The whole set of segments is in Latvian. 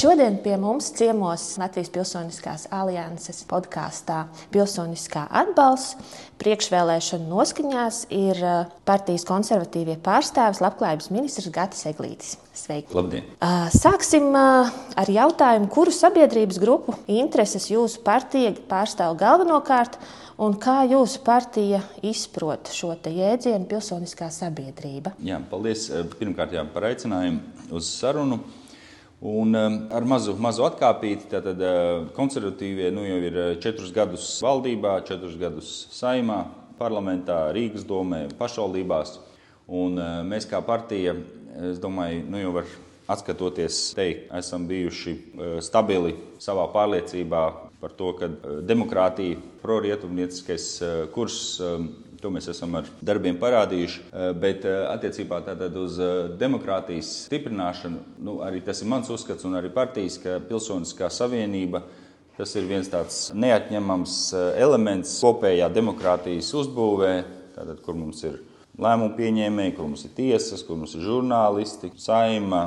Šodien pie mums ciemos Latvijas Pilsoniskās alianses podkāstā Pilsoniskā atbalsts. Priekšvēlēšana noskaņās ir uh, partijas konservatīvie pārstāvis, labklājības ministrs Gatis Eglītis. Sveiki! Labdien! Uh, sāksim uh, ar jautājumu, kuru sabiedrības grupu intereses jūsu partija pārstāv galvenokārt un kā jūsu partija izprot šo jēdzienu pilsoniskā sabiedrība? Jā, paldies pirmkārt jā, par aicinājumu uz sarunu. Un um, ar mazu, mazu atkāpīti, tad uh, konservatīvie nu, jau ir uh, četrus gadus valdībā, četrus gadus saimā, parlamentā, Rīgas domē, pašvaldībās. Un uh, mēs kā partija, es domāju, nu, jau var atskatoties, teikt, esam bijuši stabili savā pārliecībā par to, ka demokrātija, prorietumnieciskais kurs um, To mēs esam ar darbiem parādījuši. Eh, bet eh, attiecībā uz eh, demokrātijas stiprināšanu, nu, arī tas ir mans uzskats un arī partijas, ka pilsoniskā savienība. Tas ir viens tāds neatņemams elements kopējā demokrātijas uzbūvē, tātad, kur mums ir lēmumu pieņēmēji, kur mums ir tiesas, kur mums ir žurnālisti, saima,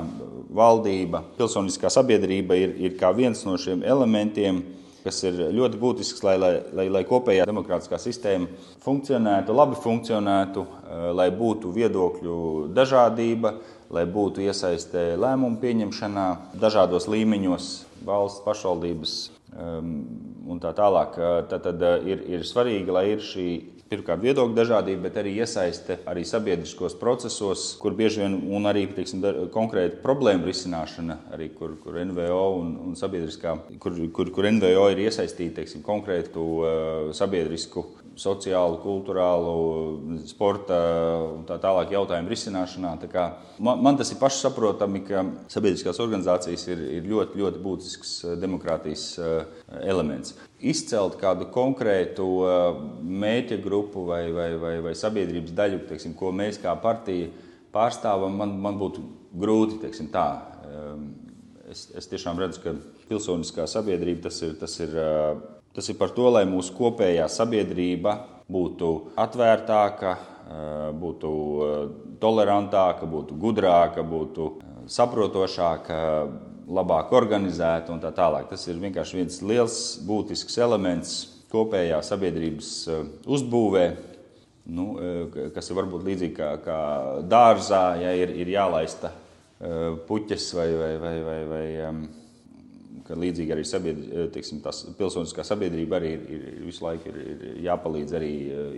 valdība. Pilsoniskā sabiedrība ir, ir kā viens no šiem elementiem, kas ir ļoti būtisks, lai, lai, lai, lai kopējā demokrātiskā sistēma funkcionētu, labi funkcionētu, eh, lai būtu viedokļu dažādība, lai būtu iesaistē lēmumu pieņemšanā dažādos līmeņos, valsts, pašvaldības um, un tā tālāk. Eh, tad, tad eh, ir, ir svarīgi, lai ir šī pirmkārt viedokļu dažādība, bet arī iesaiste arī sabiedriskos procesos, kur bieži vien un arī teiksim, konkrēta problēma risināšana, arī kur, kur NVO un, un sabiedriskā, kur, kur, kur NVO ir iesaistīti teiksim, konkrētu uh, sabiedrisku sociālu, kultūrālu, sporta un tā tālāk jautājumu risināšanā. Tā kā, man, man tas ir pašsaprotami, ka sabiedriskās organizācijas ir, ir ļoti, ļoti būtisks uh, demokrātijas uh, elements izcelt kādu konkrētu uh, mēķa grupu vai, vai, vai, vai sabiedrības daļu, teiksim, ko mēs kā partija pārstāvam, man, man būtu grūti teiksim, tā. Es, es tiešām redzu, ka pilsoniskā sabiedrība tas ir, tas ir, tas ir par to, lai mūsu kopējā sabiedrība būtu atvērtāka, uh, būtu tolerantāka, būtu gudrāka, būtu saprotošāka labāk organizēta un tā tālāk. Tas ir vienkārši viens liels, būtisks elements kopējā sabiedrības eh, uzbūvē, nu, eh, kas ir varbūt līdzīgi kā, kā dārzā, ja ir, ir jālaista eh, puķes vai, vai, vai, vai, vai ka līdzīgi arī sabiedri, tiksim, pilsoniskā sabiedrība arī ir, ir visu laiku ir, ir jāpalīdz arī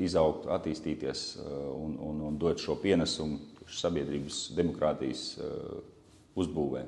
izaugt, attīstīties un, un, un dot šo pienesumu sabiedrības demokrātijas uzbūvē.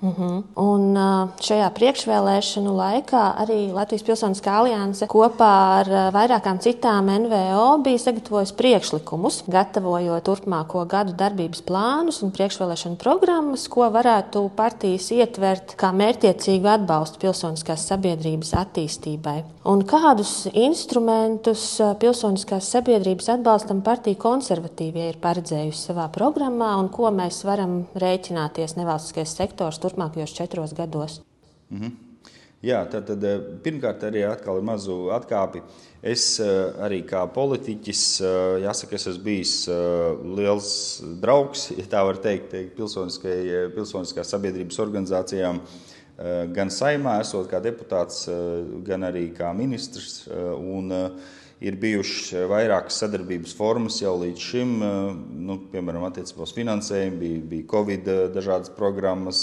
Uh mhm. -huh. Un šajā priekšvēlēšanu laikā arī Latvijas Pilsoniskā alianse kopā ar vairākām citām NVO bija sagatavojusi priekšlikumus, gatavojot turpmāko gadu darbības plānus un priekšvēlēšanu programmas, ko varētu partijas ietvert kā mērķiecīgu atbalstu pilsoniskās sabiedrības attīstībai. Un kādus instrumentus pilsoniskās sabiedrības atbalstam partija konservatīvie ir paredzējusi savā programmā un ko mēs varam rēķināties nevalstiskais sektors turpmākajos četros gados? Mm -hmm. Jā, tad, tad eh, pirmkārt, arī atkal ir mazu atkāpi. Es eh, arī kā politiķis, eh, jāsaka, es esmu bijis liels draugs, ja tā var teikt, pilsoniskās sabiedrības organizācijām. Gan saimā, esot kā deputāts, gan arī kā ministrs. Un, uh, Ir bijušas eh, vairākas sadarbības formas jau līdz šim, eh, nu, piemēram, attiecībā uz finansējumu, bija, bija Covid eh, dažādas programmas,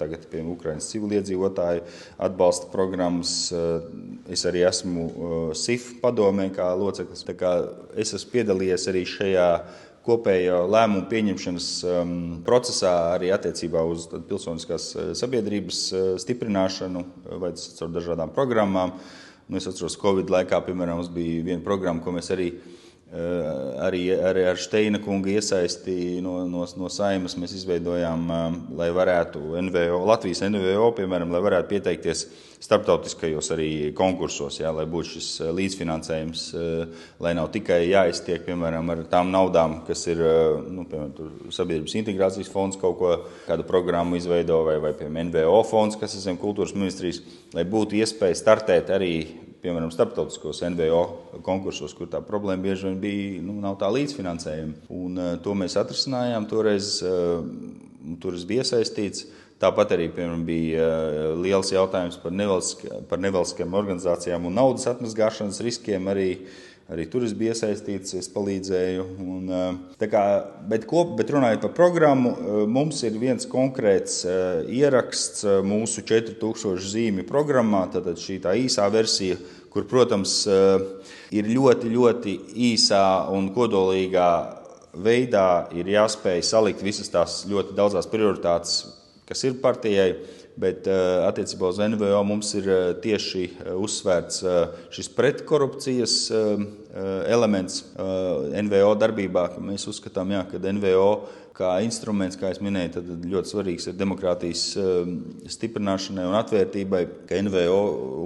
tagad, piemēram, Ukraiņas civiliedzīvotāju atbalsta programmas. Es arī esmu SIF padomē kā loceklis. Kā es esmu piedalījies arī šajā kopējo lēmumu pieņemšanas um, procesā arī attiecībā uz pilsoniskās sabiedrības stiprināšanu vai caur dažādām programmām. Nu, es atceros, Covid laikā, piemēram, mums bija viena programma, ko mēs arī, arī, arī ar Steina kungu iesaisti no, no, no saimas mēs izveidojām, eh, lai varētu NVO, Latvijas NVO, piemēram, lai varētu pieteikties starptautiskajos arī konkursos, jā, lai būtu šis eh, līdzfinansējums, lai nav tikai jāiztiek, piemēram, ar tām naudām, kas ir, nu, piemēram, sabiedrības integrācijas fonds kaut ko, kādu programmu izveido, vai, vai, piemēram, NVO fonds, kas ir zem kultūras ministrijas, lai būtu iespēja startēt arī piemēram, starptautiskos NVO konkursos, kur tā problēma bieži vien bija, nu, nav tā līdzfinansējuma. Un, uh, to mēs atrisinājām. Toreiz uh, tur es biju iesaistīts. Tāpat arī piemēram, bija liels jautājums par, nevalstisk, par nevalstiskām organizācijām un naudas atmazgāšanas riskiem. Arī, arī tur es biju iesaistīts, es palīdzēju. Un, kā, bet, kop, bet runājot par programmu, mums ir viens konkrēts ieraksts mūsu 4000 zīmju programmā. Tad šī tā īsā versija, kur, protams, ir ļoti, ļoti īsā un kodolīgā veidā ir jāspēj salikt visas tās ļoti daudzās prioritātes, kas ir partijai. Bet eh, attiecībā uz NVO mums ir eh, tieši eh, uzsvērts šis pretkorupcijas elements NVO darbībā. Mēs uzskatām, jā, ka NVO kā instruments, kā jau minēju, ļoti svarīgs ir demokrātijas stiprināšanai un atvērtībai, ka NVO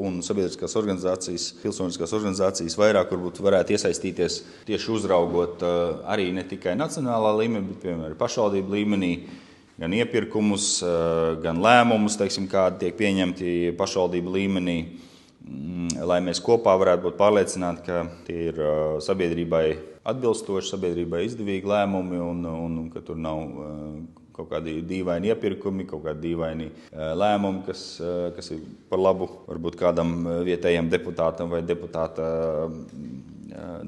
un sabiedriskās organizācijas, pilsoniskās organizācijas vairāk varētu iesaistīties tieši uzraugot arī ne tikai nacionālā līmenī, bet piemēram pašvaldību līmenī gan iepirkumus, eh, gan lēmumus, teiksim, kādi tiek pieņemti pašvaldību līmenī, mm, lai mēs kopā varētu būt pārliecināti, ka tie ir eh, sabiedrībai atbilstoši, sabiedrībai izdevīgi lēmumi un, un, ka tur nav eh, kaut kādi dīvaini iepirkumi, kaut kādi dīvaini lēmumi, kas, kas ir par labu varbūt kādam vietējam deputātam vai deputāta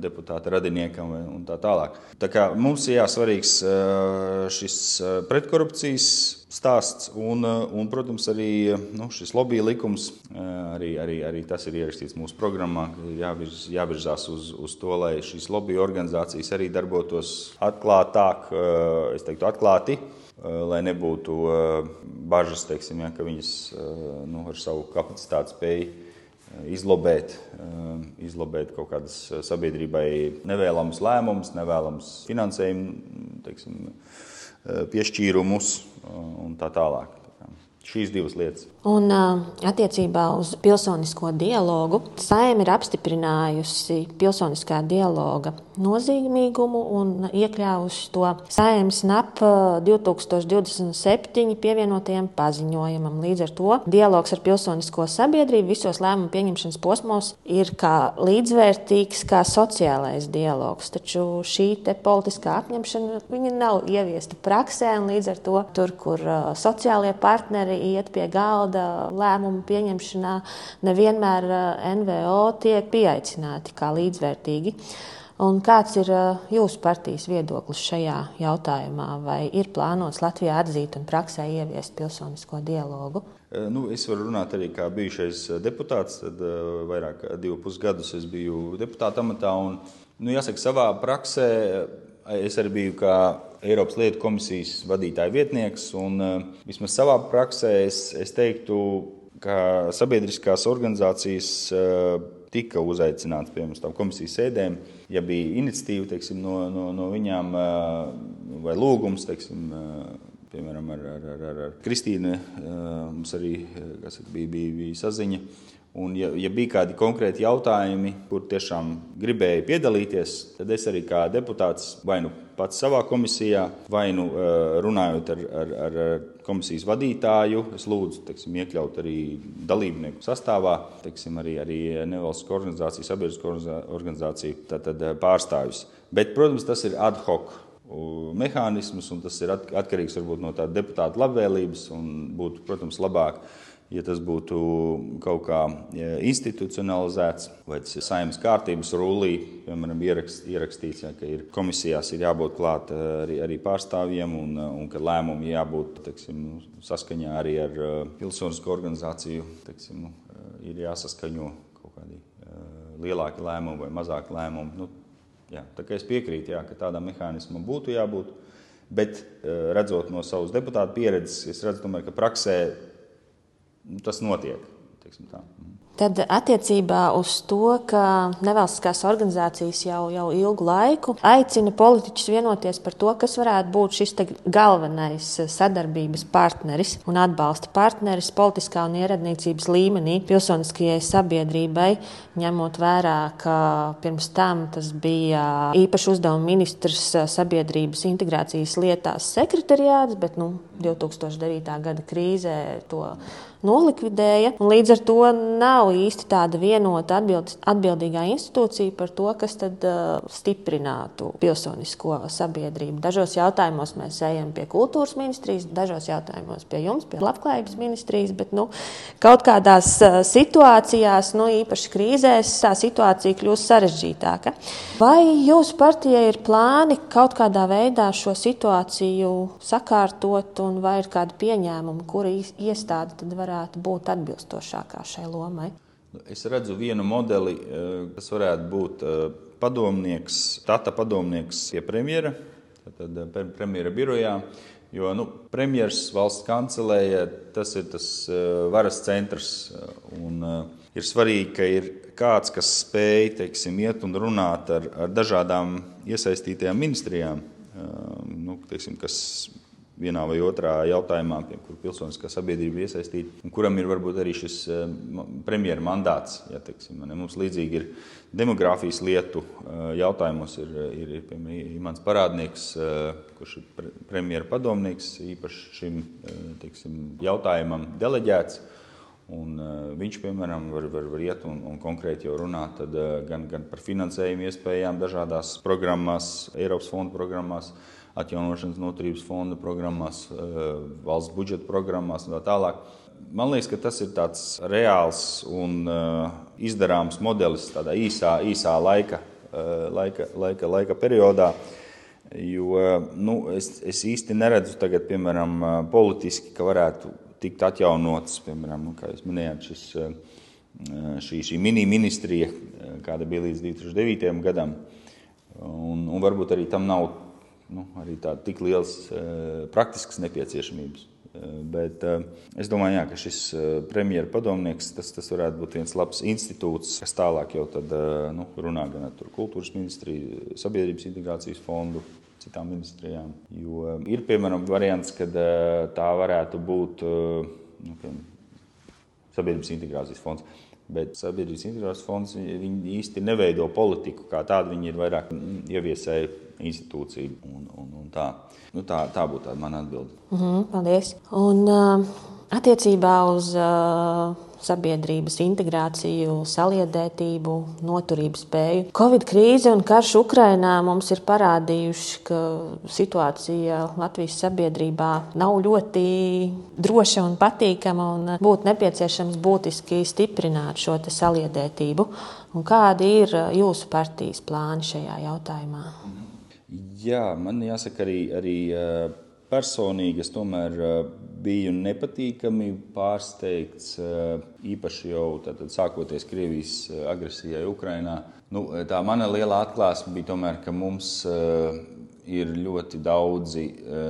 deputāta radiniekam un tā tālāk. Tā kā mums ir jāsvarīgs šis pretkorupcijas stāsts un, un protams, arī nu, šis lobby likums, arī, arī, arī tas ir ierakstīts mūsu programmā, jāvirz, jāvirzās uz, uz to, lai šīs lobby organizācijas arī darbotos atklātāk, es teiktu, atklāti lai nebūtu bažas, teiksim, ja, ka viņas nu, ar savu kapacitāti spēju izlobēt, eh, izlobēt kaut kādas eh, sabiedrībai nevēlamas lēmumus, nevēlamas finansējumu teiksim, eh, piešķīrumus un tā tālāk. Šīs divas lietas. Un attiecībā uz pilsonisko dialogu Saima ir apstiprinājusi pilsoniskā dialoga nozīmīgumu un iekļāvusi to Saimas NAP 2027 pievienotajam paziņojumam. Līdz ar to dialogs ar pilsonisko sabiedrību visos lēmumu pieņemšanas posmos ir kā līdzvērtīgs kā sociālais dialogs. Taču šī politiskā apņemšana nav ieviesta praksē, un līdz ar to tur, kur sociālie partneri iet pie galda lēmumu pieņemšanā, nevienmēr NVO tiek pieaicināti kā līdzvērtīgi. Un kāds ir jūsu partijas viedoklis šajā jautājumā? Vai ir plānots Latvijā atzīt un praksē ieviest pilsonisko dialogu? Nu, es varu runāt arī kā bijušais deputāts. Tad vairāk kā divus pusgadus es biju deputāta amatā. Un, nu, jāsaka, savā praksē es arī biju kā Eiropas lietu komisijas vadītāja vietnieks. Un, vismaz savā praksē es, es teiktu, ka sabiedriskās organizācijas tika uzaicināts pie mums tām komisijas sēdēm. Ja bija iniciatīva teiksim, no, no, no viņām vai lūgums, teiksim, piemēram, ar, ar, ar, ar Kristīnu, mums arī saka, bija, bija, bija saziņa. Un, ja, ja bija kādi konkrēti jautājumi, kur tiešām gribēju piedalīties, tad es arī kā deputāts vai nu pats savā komisijā, vai nu runājot ar, ar, ar komisijas vadītāju, es lūdzu teiksim, iekļaut arī dalībnieku sastāvā, teiksim, arī, arī nevalstiskā organizācija, sabiedriskā organizācija tātad, pārstāvis. Bet, protams, tas ir ad hoc mehānisms, un tas ir atkarīgs varbūt, no tāda deputāta labvēlības. Būtu, protams, labāk ja tas būtu kaut kā institucionalizēts, vai tas ir saimnes kārtības rullī, piemēram, ierakst, ierakstīts, ja, ka ir komisijās ir jābūt klāt arī, arī pārstāvjiem un, un ka lēmumi jābūt teksim, nu, saskaņā arī ar pilsonisko organizāciju. Teksim, nu, ir jāsaskaņo kaut kādi lielāki lēmumi vai mazāki lēmumi. Nu, jā, tā kā es piekrītu, jā, ka tādam mehānismam būtu jābūt. Bet redzot no savas deputāta pieredzes, es redzu, tomēr, ka praksē tas notiek. Tad attiecībā uz to, ka nevalstiskās organizācijas jau, jau ilgu laiku aicina politiķus vienoties par to, kas varētu būt šis galvenais sadarbības partneris un atbalsta partneris politiskā un ieradniecības līmenī pilsoniskajai sabiedrībai, ņemot vērā, ka pirms tam tas bija īpaši uzdevuma ministrs sabiedrības integrācijas lietās sekretariāts, bet nu, 2009. gada krīzē to nolikvidēja. Līdz ar to nav īsti tāda vienota atbild, atbildīgā institūcija par to, kas tad uh, stiprinātu pilsonisko sabiedrību. Dažos jautājumos mēs ejam pie kultūras ministrijas, dažos jautājumos pie jums, pie labklājības ministrijas, bet nu, kaut kādās uh, situācijās, nu, īpaši krīzēs, tā situācija kļūst sarežģītāka. Vai jūsu partijai ir plāni kaut kādā veidā šo situāciju sakārtot, un vai ir kādi pieņēmumi, kura iestāde tad varētu būt atbilstošākā šai lomai? Es redzu vienu modeli, eh, kas varētu būt eh, padomnieks, tata padomnieks pie premjera, tad eh, premjera birojā. Jo nu, premjerministrs valsts kancelēja tas ir tas varas centrs. Un, ir svarīgi, ka ir kāds, kas spēj teiksim, iet un runāt ar, ar dažādām iesaistītajām ministrijām, nu, teiksim, kas vienā vai otrā jautājumā, kur pilsoniskā sabiedrība ir iesaistīta, un kuram ir varbūt arī šis eh, premjera mandāts. Ja, teiksim, ne, mums līdzīgi ir demogrāfijas lietu eh, jautājumos, ir, ir, ir piemēram, Imants Parādnieks, eh, kurš ir premjera padomnieks, īpaši šim teiksim, jautājumam deleģēts. Un, uh, viņš, piemēram, var, var, var iet un, un konkrēti jau runāt tad, uh, gan, gan par finansējumu iespējām dažādās programmās, Eiropas fondu programmās, uh, atjaunošanas noturības fonda programmās, eh, valsts budžeta programmās un tā tālāk. Man liekas, ka tas ir tāds reāls un eh, izdarāms modelis tādā īsā, īsā laika, eh, laika, laika, laika periodā. Jo nu, es, es īsti neredzu, tagad, piemēram, politiski, ka varētu tikt atjaunots, piemēram, nu, kā jūs minējāt, šis, šī, šī mini-ministrija, kāda bija līdz 2009. gadam. Un, un varbūt arī tam nav nu, arī tādas tik lielas uh, praktiskas nepieciešamības. Uh, bet uh, es domāju, jā, ka šis premjeras padomnieks tas, tas varētu būt viens labs institūts, kas tālāk jau tad, nu, runā gan ar kultūras ministriju, sabiedrības integrācijas fondu, citām ministrijām. Jo ir piemēram variants, kad tā varētu būt nu, piemēram, sabiedrības integrācijas fonds. Bet sabiedrības integrācijas fonds īsti neveido politiku kā tādu. Viņi ir vairāk ieviesēji institūcija. Un, un, un tā. Nu, tā, tā būtu tā mana atbilde. Mm -hmm, paldies. Un, uh, attiecībā uz uh, sabiedrības integrāciju, saliedētību, noturību spēju. Covid krīze un karš Ukrainā mums ir parādījuši, ka situācija Latvijas sabiedrībā nav ļoti droša un patīkama, un būtu nepieciešams būtiski stiprināt šo saliedētību. Un kādi ir jūsu partijas plāni šajā jautājumā? Jā, man jāsaka, arī, arī personīgi es tomēr biju nepatīkami pārsteigts, īpaši jau tātad, sākoties Krievijas agresijai Ukrajinā. Nu, tā mana lielā atklāsme bija tomēr, ka mums ir ļoti daudzi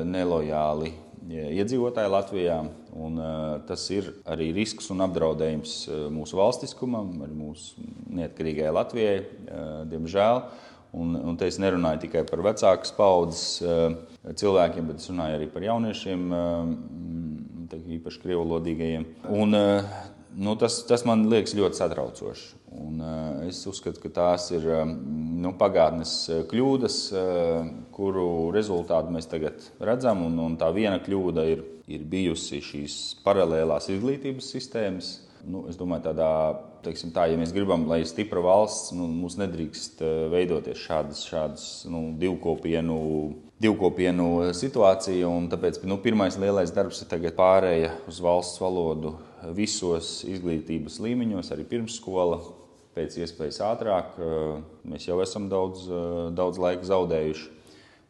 nelojāli iedzīvotāji Latvijā. Un, tas ir arī risks un apdraudējums mūsu valstiskumam, arī mūsu neatkarīgajai Latvijai, diemžēl. Un, un te es nerunāju tikai par vecākas paudzes uh, cilvēkiem, bet es runāju arī par jauniešiem, te, īpaši krievlodīgajiem. Un, uh, nu, tas, tas man liekas ļoti satraucoši. Un, es uzskatu, ka tās ir nu, pagātnes kļūdas, kuru rezultātu mēs tagad redzam. Un, un tā viena kļūda ir, ir bijusi šīs paralēlās izglītības sistēmas Nu, es domāju, tādā, teiksim, tā, ja mēs gribam, lai ir stipra valsts, nu, mums nedrīkst eh, veidoties šādas, šādas nu, divkopienu, divkopienu situācija. Tāpēc nu, pirmais lielais darbs ir pārēja uz valsts valodu visos izglītības līmeņos, arī pirmsskola. Pēc iespējas ātrāk eh, mēs jau esam daudz, eh, daudz laika zaudējuši.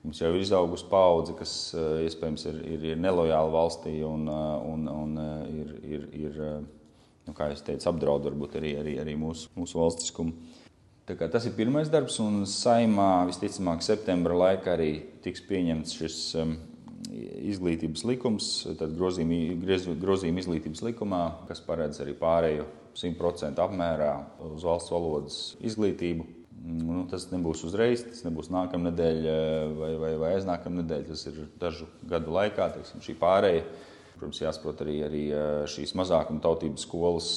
Mums jau ir izaugusi paudze, kas iespējams ir, ir, ir nelojāla valstī un, un, un ir, ir, ir nu, kā jau teicu, apdraud varbūt arī, arī, arī mūsu, mūsu valstiskumu. Tas ir pirmais darbs, un saimā visticamāk septembra laikā arī tiks pieņemts šis um, izglītības likums, tad grozījuma, grozījuma izglītības likumā, kas paredz arī pārēju 100% apmērā uz valsts valodas izglītību. Nu, tas nebūs uzreiz, tas nebūs nākamā nedēļa vai, vai, vai aiznākamā nedēļa. Tas ir dažu gadu laikā, teiksim, šī pārējai Protams, jāsaprot arī, arī šīs mazākuma tautības skolas,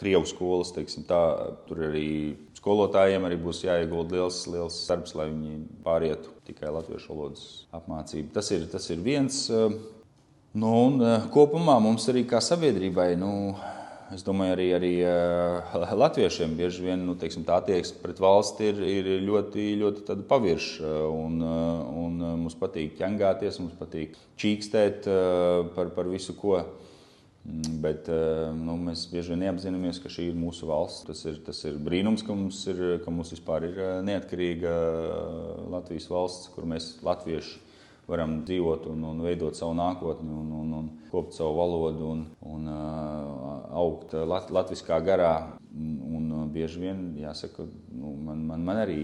krievu skolas. Tā, tur arī skolotājiem arī būs jāiegulda liels, liels darbs, lai viņi pārietu tikai latviešu valodas apmācību. Tas ir, tas ir viens. Nu, un, kopumā mums arī kā sabiedrībai nu, Es domāju, arī, arī uh, latviešiem bieži vien nu, teiksim, tā attieksme pret valsti ir, ir ļoti, ļoti pavirša. Un, uh, un mums patīk ķengāties, mums patīk čīkstēt par, par visu, ko. Mm, bet nu, mēs bieži vien neapzināmies, ka šī ir mūsu valsts. Tas ir, tas ir brīnums, ka mums, ir, ka mums vispār ir neatkarīga Latvijas valsts, kur mēs latvieši varam dzīvot un, un veidot savu nākotni, un, un, un kopt savu valodu un, un uh, augt lat, latviskā garā. Un, uh, bieži vien jāsaka, nu, man, man, man arī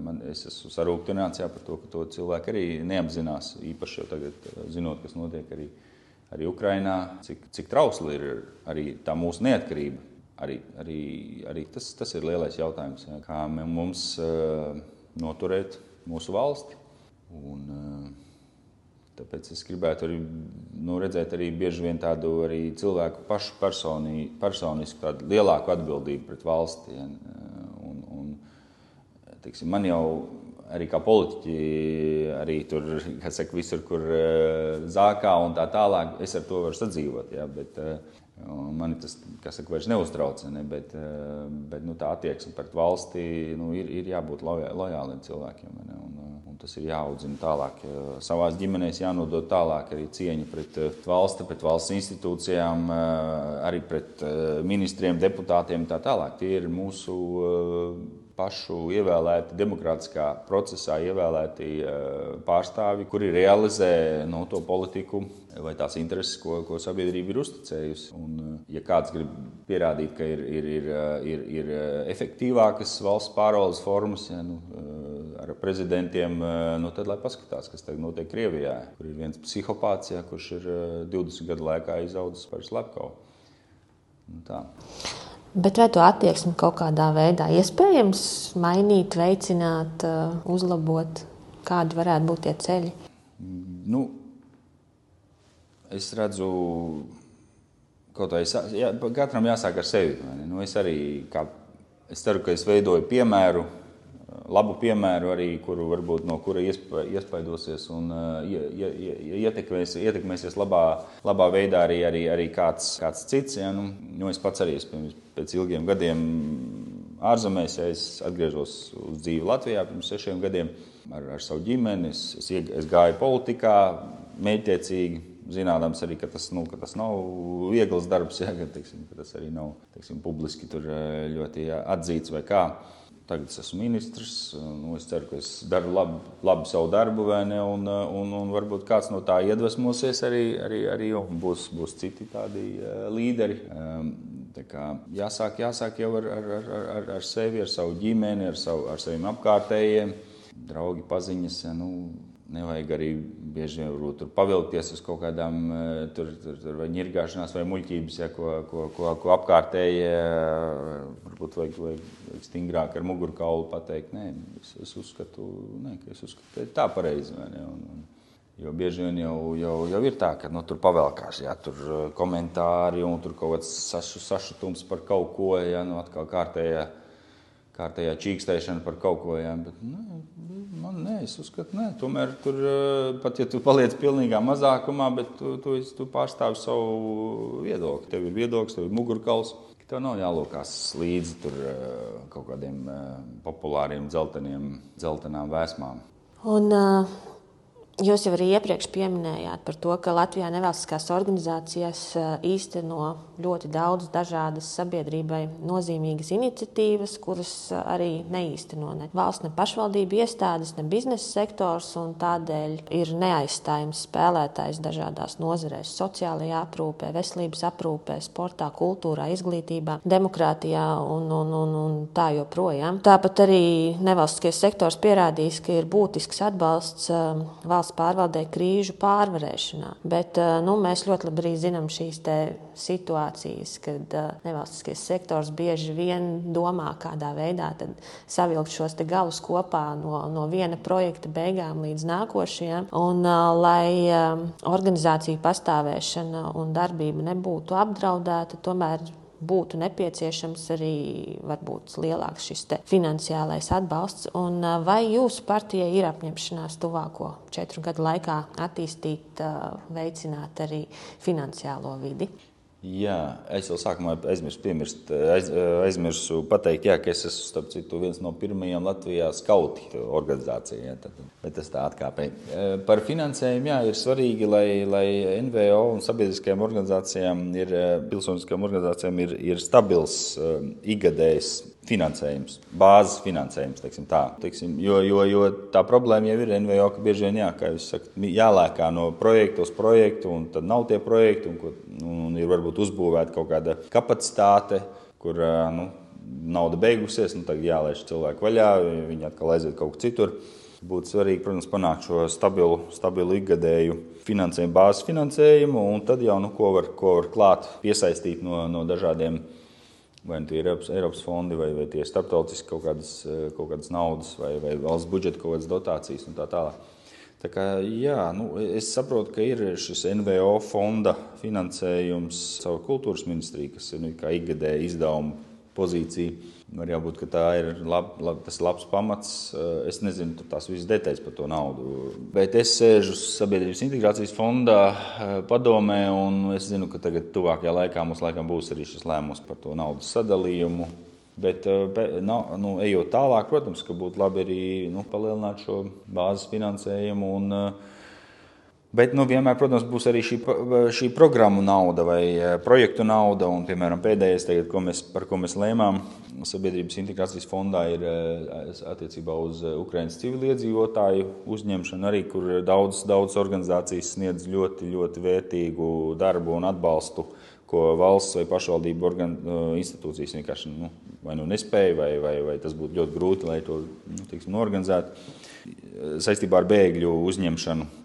man, es esmu sarūktināts par to, ka to cilvēki arī neapzinās. Īpaši jau tagad, zinot, kas notiek arī, arī Ukrajinā, cik, cik trausla ir arī tā mūsu neatkarība. Arī, arī, arī tas, tas ir lielais jautājums, ja, kā mums uh, noturēt mūsu valsti. Un, uh, Tāpēc es gribētu arī nu, redzēt arī bieži vien tādu arī cilvēku pašu personī, personisku, tādu lielāku atbildību pret valsti. Ja, un, un, teiksim, man jau arī kā politiķi, arī tur, kas saka, visur, kur eh, zākā un tā tālāk, es ar to varu sadzīvot. Ja, bet, Mani tas, kas saka, vairs neuztrauc, ne, bet, eh, bet nu, tā attieksme pret valsti nu, ir, ir jābūt lojāliem cilvēkiem. Ne, eh, un tas ir jāaudzina tālāk. Savā ģimenē jānodod tālāk arī cieņa pret eh, valsti, pret valsts institūcijām, arī pret ministriem, deputātiem un tā tālāk. Tie ir mūsu pašu ievēlēti, demokrātiskā procesā ievēlēti pārstāvji, kuri realizē no, to politiku vai tās intereses, ko, ko sabiedrība ir uzticējusi. Un, ja kāds grib pierādīt, ka ir, ir, ir, ir, ir efektīvākas valsts pārvaldes formas ja, nu, ar prezidentiem, nu, tad lai paskatās, kas tagad notiek Krievijā, kur ir viens psihopāts, kurš ir 20 gadu laikā izaudzis par slepkavu. Nu. Bet vai to attieksmi kaut kādā veidā iespējams mainīt, veicināt, uzlabot? Kādi varētu būt tie ceļi? Nu, es redzu, kaut kā jā, katram jāsāk ar sevi. Nu, es arī kā, es ceru, ka es veidoju piemēru, labu piemēru, arī, kuru varbūt no kura iespa, iespaidosies un uh, ietekmēs, ietekmēsies labā, labā veidā arī, arī, arī kāds, kāds cits. Ja? Nu, nu, es pats arī es, pēc ilgiem gadiem ārzemēs, ja es atgriezos uz dzīvi Latvijā pirms sešiem gadiem ar, ar savu ģimeni. Es, es, es gāju politikā, mēģtiecīgi zinādams arī, ka tas, nu, ka tas nav viegls darbs, ja, ka, teiksim, ka tas arī nav teiksim, publiski eh, ļoti atzīts vai kā. Tagad es esmu ministrs. Nu, es ceru, ka es daru labu, labu savu darbu, ne, un, un, un varbūt kāds no tā iedvesmosies arī, arī, arī būs, būs citi tādi uh, līderi. Um, tā kā jāsāk, jāsāk jau ar, ar, ar, ar, ar sevi, ar savu ģimeni, ar, savu, ar saviem apkārtējiem, draugi, paziņas. Ja, nu, Nevajag arī bieži vien tur pavilkties uz kaut kādām eh, tur, tur, tur vai ņirgāšanās vai muļķības, ja, ko, ko, ko, ko apkārtēji varbūt vajag, vajag, stingrāk ar mugurkaulu pateikt. Nē, es, es uzskatu, nē, ka es uzskatu, ka tā pareizi. Ne, un, un, Jo bieži vien jau, jau, jau ir tā, ka nu, tur pavēlkās, ja tur eh, komentāri un tur kaut kāds sašu, sašutums par kaut ko, ja nu atkal kārtējā. Ja, kārtējā čīkstēšana par kaut ko. Jā, bet, nē, es uzskatu, nē, tomēr tur eh, pat ja tu paliec pilnīgā mazākumā, bet tu, tu, tu pārstāvi savu viedokli. Tev ir viedoklis, tev ir mugurkauls. Tev nav jālūkās līdzi tur eh, kaut kādiem eh, populāriem dzelteniem, dzeltenām vēsmām. Un, uh, Jūs jau arī iepriekš pieminējāt par to, ka Latvijā nevalstiskās organizācijas eh, īsteno ļoti daudz dažādas sabiedrībai nozīmīgas iniciatīvas, kuras eh, arī neīsteno ne valsts, ne pašvaldību iestādes, ne biznesa sektors. Tādēļ ir neaizstājams spēlētājs dažādās nozarēs - sociālajā aprūpē, veselības aprūpē, sportā, kultūrā, izglītībā, demokrātijā un, un, un, un tā joprojām. Tāpat arī nevalstiskais sektors pierādījis, ka ir būtisks atbalsts eh, valsts valsts pārvaldē krīžu pārvarēšanā. Bet eh, nu, mēs ļoti labi zinām šīs situācijas, kad eh, nevalstiskais sektors bieži vien domā, kādā veidā savilkt šos galus kopā no, no viena projekta beigām līdz nākošajam. Un, eh, lai organizāciju pastāvēšana un darbība nebūtu apdraudēta, tomēr būtu nepieciešams arī varbūt lielāks šis finansiālais atbalsts. Un vai jūsu partijai ir apņemšanās tuvāko četru gadu laikā attīstīt, veicināt arī finansiālo vidi? Jā, es jau sākumā aizmirsu, piemirst, aiz, aizmirsu pateikt, jā, ka es esmu citu, viens no pirmajiem Latvijā skauti organizācijā. Bet tas tā atkāpēji. Par finansējumu jā, ir svarīgi, lai, lai NVO un sabiedriskajām organizācijām, ir, pilsoniskajām organizācijām ir, ir stabils ikgadējs finansējums, bāzes finansējums. Teiksim, tā, teiksim, jo, jo, jo tā problēma jau ir NVO, ka bieži vien jā, sakat, jālēkā no projekta uz projektu, un tad nav tie projekti, un, un ir varbūt uzbūvēta kaut kāda kapacitāte, kur nu, nauda beigusies, nu, tagad jālaiž cilvēku vaļā, viņi atkal aiziet kaut kur citur. Būtu svarīgi, protams, panākt šo stabilu, stabilu ikgadēju finansējumu, bāzes finansējumu, un tad jau nu, ko, var, ko var klāt, piesaistīt no, no dažādiem vai nu tie ir Eiropas, Eiropas fondi, vai, vai tie ir starptautiski kaut kādas, eh, kaut kādas naudas, vai, vai valsts budžeta kaut kādas dotācijas un tā tālāk. Tā kā, jā, nu, es saprotu, ka ir šis NVO fonda finansējums caur kultūras ministriju, kas ir nu, ikgadēja izdevuma pozīcija. Var jābūt, ka tā ir lab, lab, tas labs pamats. Eh, es nezinu tās visas detaļas par to naudu. Bet es sēžu Sabiedrības integrācijas fondā eh, padomē, un es zinu, ka tagad tuvākajā laikā mums laikam būs arī šis lēmums par to naudas sadalījumu. Bet, eh, no, nu, ejot tālāk, protams, ka būtu labi arī nu, palielināt šo bāzes finansējumu. Un, uh, Bet nu, vienmēr, protams, būs arī šī, šī programmu nauda vai e, projektu nauda. Un, piemēram, pēdējais, tagad, ko mēs, par ko mēs lēmām Sabiedrības integrācijas fondā, ir e, attiecībā uz e, Ukraiņas civiliedzīvotāju uzņemšanu, arī kur daudz, daudz organizācijas sniedz ļoti, ļoti vērtīgu darbu un atbalstu. Ko valsts vai pašvaldību organ, institūcijas vienkārši nu, vai nu nespēja, vai, vai, vai tas būtu ļoti grūti, lai to nu, tiksim, norganizētu. Saistībā ar bēgļu uzņemšanu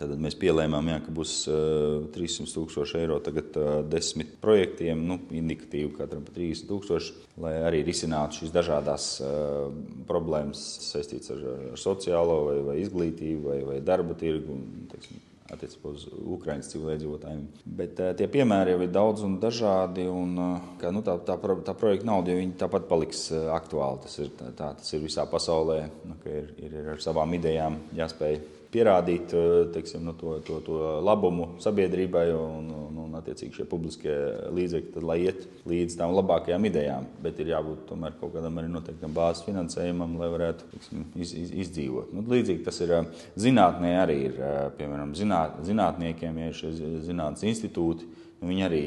Tad mēs pielēmām, jā, ka būs uh, 300 tūkstoši eiro tagad uh, desmit projektiem, nu, indikatīvi katram pa 30 tūkstoši, lai arī risinātu šīs dažādas uh, problēmas saistītas ar, ar sociālo vai, vai izglītību vai, vai darba tirgu. Teiksim, attiecībā uz Ukraiņas cilvēkiem. Bet uh, tie piemēri jau ir daudz un dažādi. Un, uh, ka, nu, tā, tā, tā projekta nauda ja tāpat paliks uh, aktuāla. Tas ir, tā, tas ir visā pasaulē, nu, ir, ir, ir ar savām idejām jāspēj pierādīt eh, teiksim, nu, to, to, to labumu sabiedrībai un, un, un attiecīgi šie publiskie līdzekļi, tad, lai iet līdz tām labākajām idejām. Bet ir jābūt tomēr kaut kādam arī noteiktam bāzes finansējumam, lai varētu teiksim, iz, iz, izdzīvot. Nu, līdzīgi tas ir eh, zinātnē, arī ir eh, piemēram zināt, zinātniekiem, ja ir šie zinātnes institūti. Nu, viņi arī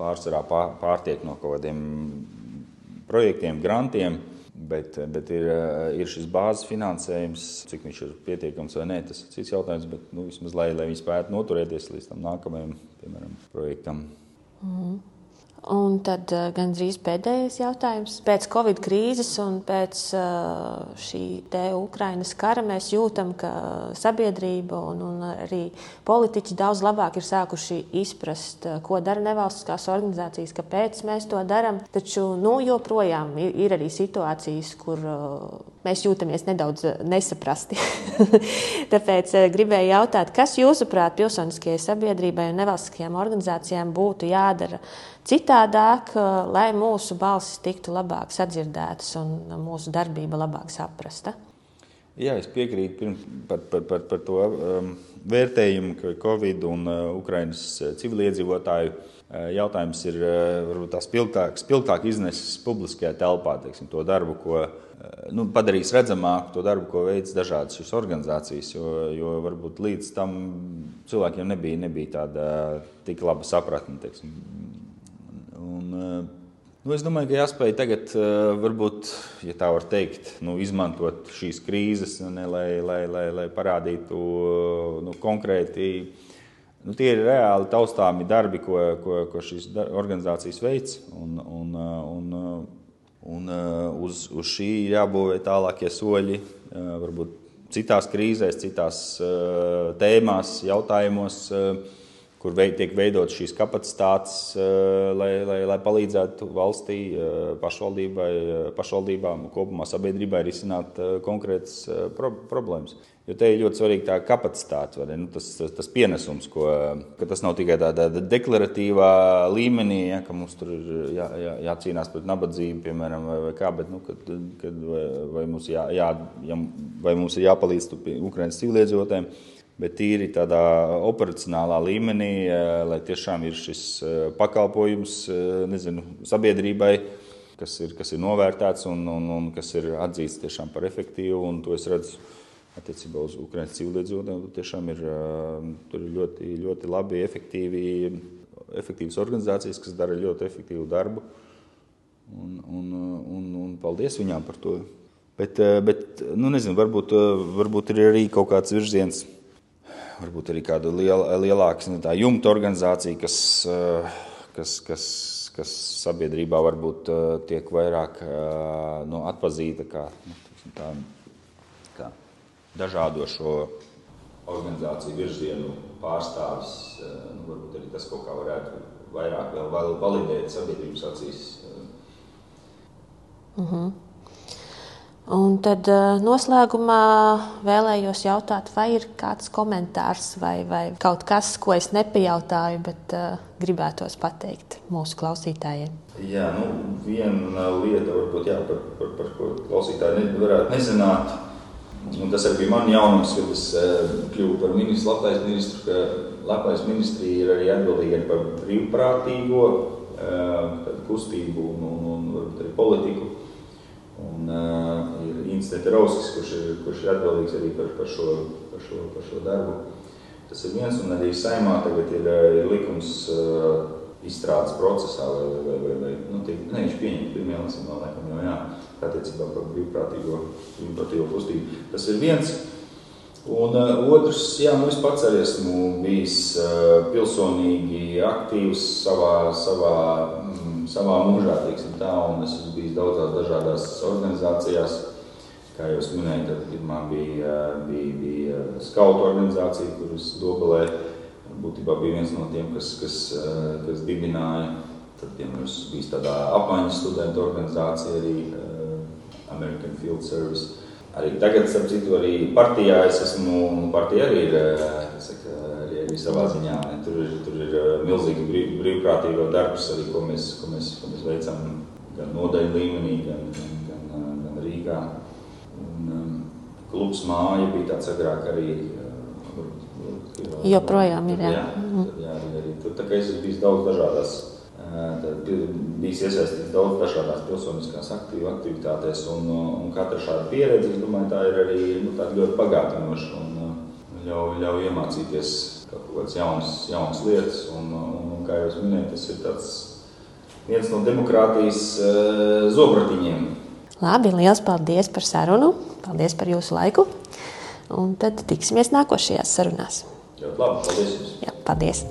pārsvarā pārtiek no kaut kādiem projektiem, grantiem Bet, bet ir, ir šis bāzes finansējums, cik viņš ir pietiekams vai nē, tas ir cits jautājums. Bet nu, vismaz lai, lai viņi spētu noturēties līdz tam nākamajam piemēram, projektam. Mm. Un tad uh, gandrīz pēdējais jautājums. Pēc Covid krīzes un pēc uh, šī Ukrainas kara mēs jūtam, ka sabiedrība un, un arī politiķi daudz labāk ir sākuši izprast, uh, ko dara nevalstiskās organizācijas, kāpēc mēs to darām. Taču nu, joprojām ir arī situācijas, kur mēs jūtamies nedaudz nesaprasti. Tāpēc gribēju jautāt, kas jūsuprāt pilsoniskajai sabiedrībai un nevalstiskajām organizācijām būtu jādara? citādāk, lai mūsu balsis tiktu labāk sadzirdētas un mūsu darbība labāk saprasta. Jā, es piekrītu pirms, par, par, par, par to um, vērtējumu, ka Covid un uh, Ukraiņas civiliedzīvotāju uh, jautājums ir uh, varbūt tā spilgtāk, spilgtāk iznesis publiskajā telpā, teiksim, to darbu, ko uh, nu, padarīs redzamāku, to darbu, ko veids dažādas šīs organizācijas, jo, jo varbūt līdz tam cilvēkiem nebija, nebija tāda tik laba sapratne, teiksim, Un, eh, nu, es domāju, ka jāspēj tagad, eh, varbūt, ja tā var teikt, nu, izmantot šīs krīzes, ne, lai, lai, lai, lai parādītu nu, konkrēti. Nu, tie ir reāli taustāmi darbi, ko, ko, ko šīs organizācijas veids. Un, un, un, un uz, uz šī ir jābūvē tālākie soļi. Varbūt citās krīzēs, citās tēmās, jautājumos kur tiek veidotas šīs kapacitātes, lai, lai, lai palīdzētu valstī, pašvaldībai, pašvaldībām, kopumā sabiedrībai risināt konkrētas pro problēmas. Jo te ir ļoti svarīga tā kapacitāte, nu, tas, tas, tas pienesums, ko, ka tas nav tikai tādā deklaratīvā līmenī, ja, ka mums tur ir jā, jā, jācīnās pret nabadzību, piemēram, vai, vai kā, bet nu, kad, kad, vai, vai, mums jā, jā, vai mums ir jāpalīdz Ukraiņas civiliedzīvotājiem bet tīri tādā operacionālā līmenī, lai tiešām ir šis pakalpojums nezinu, sabiedrībai, kas ir, kas ir novērtēts un, un, un kas ir atzīts tiešām par efektīvu. To es redzu attiecībā uz Ukraiņas civiliedzīvotājiem. Tiešām ir, ir ļoti, ļoti labi, efektīvi, efektīvas organizācijas, kas dara ļoti efektīvu darbu. Un, un, un, un paldies viņām par to. Bet, bet nu, nezinu, varbūt, varbūt ir arī kaut kāds virziens varbūt arī kāda liela, lielāka nu, jumta organizācija, kas, kas, kas, kas sabiedrībā varbūt tiek vairāk nu, atpazīta kā, nu, tā, dažādošo organizāciju virzienu pārstāvis. Nu, varbūt arī tas kaut kā varētu vairāk validēt sabiedrības acīs. Uh mhm. -huh. Un tad eh, noslēgumā vēlējos jautāt, vai ir kāds komentārs vai, vai kaut kas, ko es nepajautāju, bet uh, gribētos pateikt mūsu klausītājiem. Jā, nu, viena lieta, varbūt, jā, par, par, par ko klausītāji varētu nezināt. Un tas arī bija mans jaunums, kad es uh, kļuvu par ministru, Latvijas ministru, ka Latvijas ministrija ir arī atbildīga par brīvprātīgo uh, kustību un, un, un, un arī politiku. Un, uh, ir Institūts Rauskis, kurš kurš ir atbildīgs arī par, par, šo, par, šo, par šo darbu. Tas ir viens, un arī saimā tagad ir, ir likums uh, izstrādes procesā, vai, vai, vai, vai nu, tiek, ne, viņš pieņem pirmajā lasījumā, laikam jau jā, attiecībā par brīvprātīgo, brīvprātīgo kustību. Tas ir viens. Un uh, otrs, jā, nu es pats arī esmu bijis uh, pilsonīgi aktīvs savā, savā savā mūžā, teiksim tā, un es esmu bijis daudzās dažādās organizācijās. Kā jau es minēju, tad pirmā bija, bija, bija skautu organizācija, kuras Dobelē būtībā bija viens no tiem, kas, kas, kas dibināja. Tad, piemēram, bija tāda apmaiņas studentu organizācija arī American Field Service. Arī tagad, starp citu, arī partijā es esmu, partija arī ir saka, arī savā ziņā. Ne? Tur ir, tur ir uh, milzīgi brīv, brīvprātīgo darbs, arī, ko, mēs, ko, mēs, ko mēs veicam gan nodaļu līmenī, gan, gan, gan, uh, gan Rīgā. Un, um, klubs māja bija tāds agrāk arī. Joprojām ir. Jā, jā, jā arī, arī. Tur tā kā es esmu bijis daudz dažādās. Tad bijis iesaistīts daudz dažādās pilsoniskās aktivitātēs, un, un katra šāda pieredze, es domāju, tā ir arī nu, ļoti bagātinoša un ļauj, ļauj iemācīties kaut kādas jaunas, jaunas lietas. Un, un, un, kā jau minēju, tas ir tāds viens no demokrātijas uh, zobratiņiem. Labi, liels paldies par sarunu. Paldies par jūsu laiku. Un tad tiksimies nākošajās sarunās. Ļoti labi, paldies jums. Jā, paldies.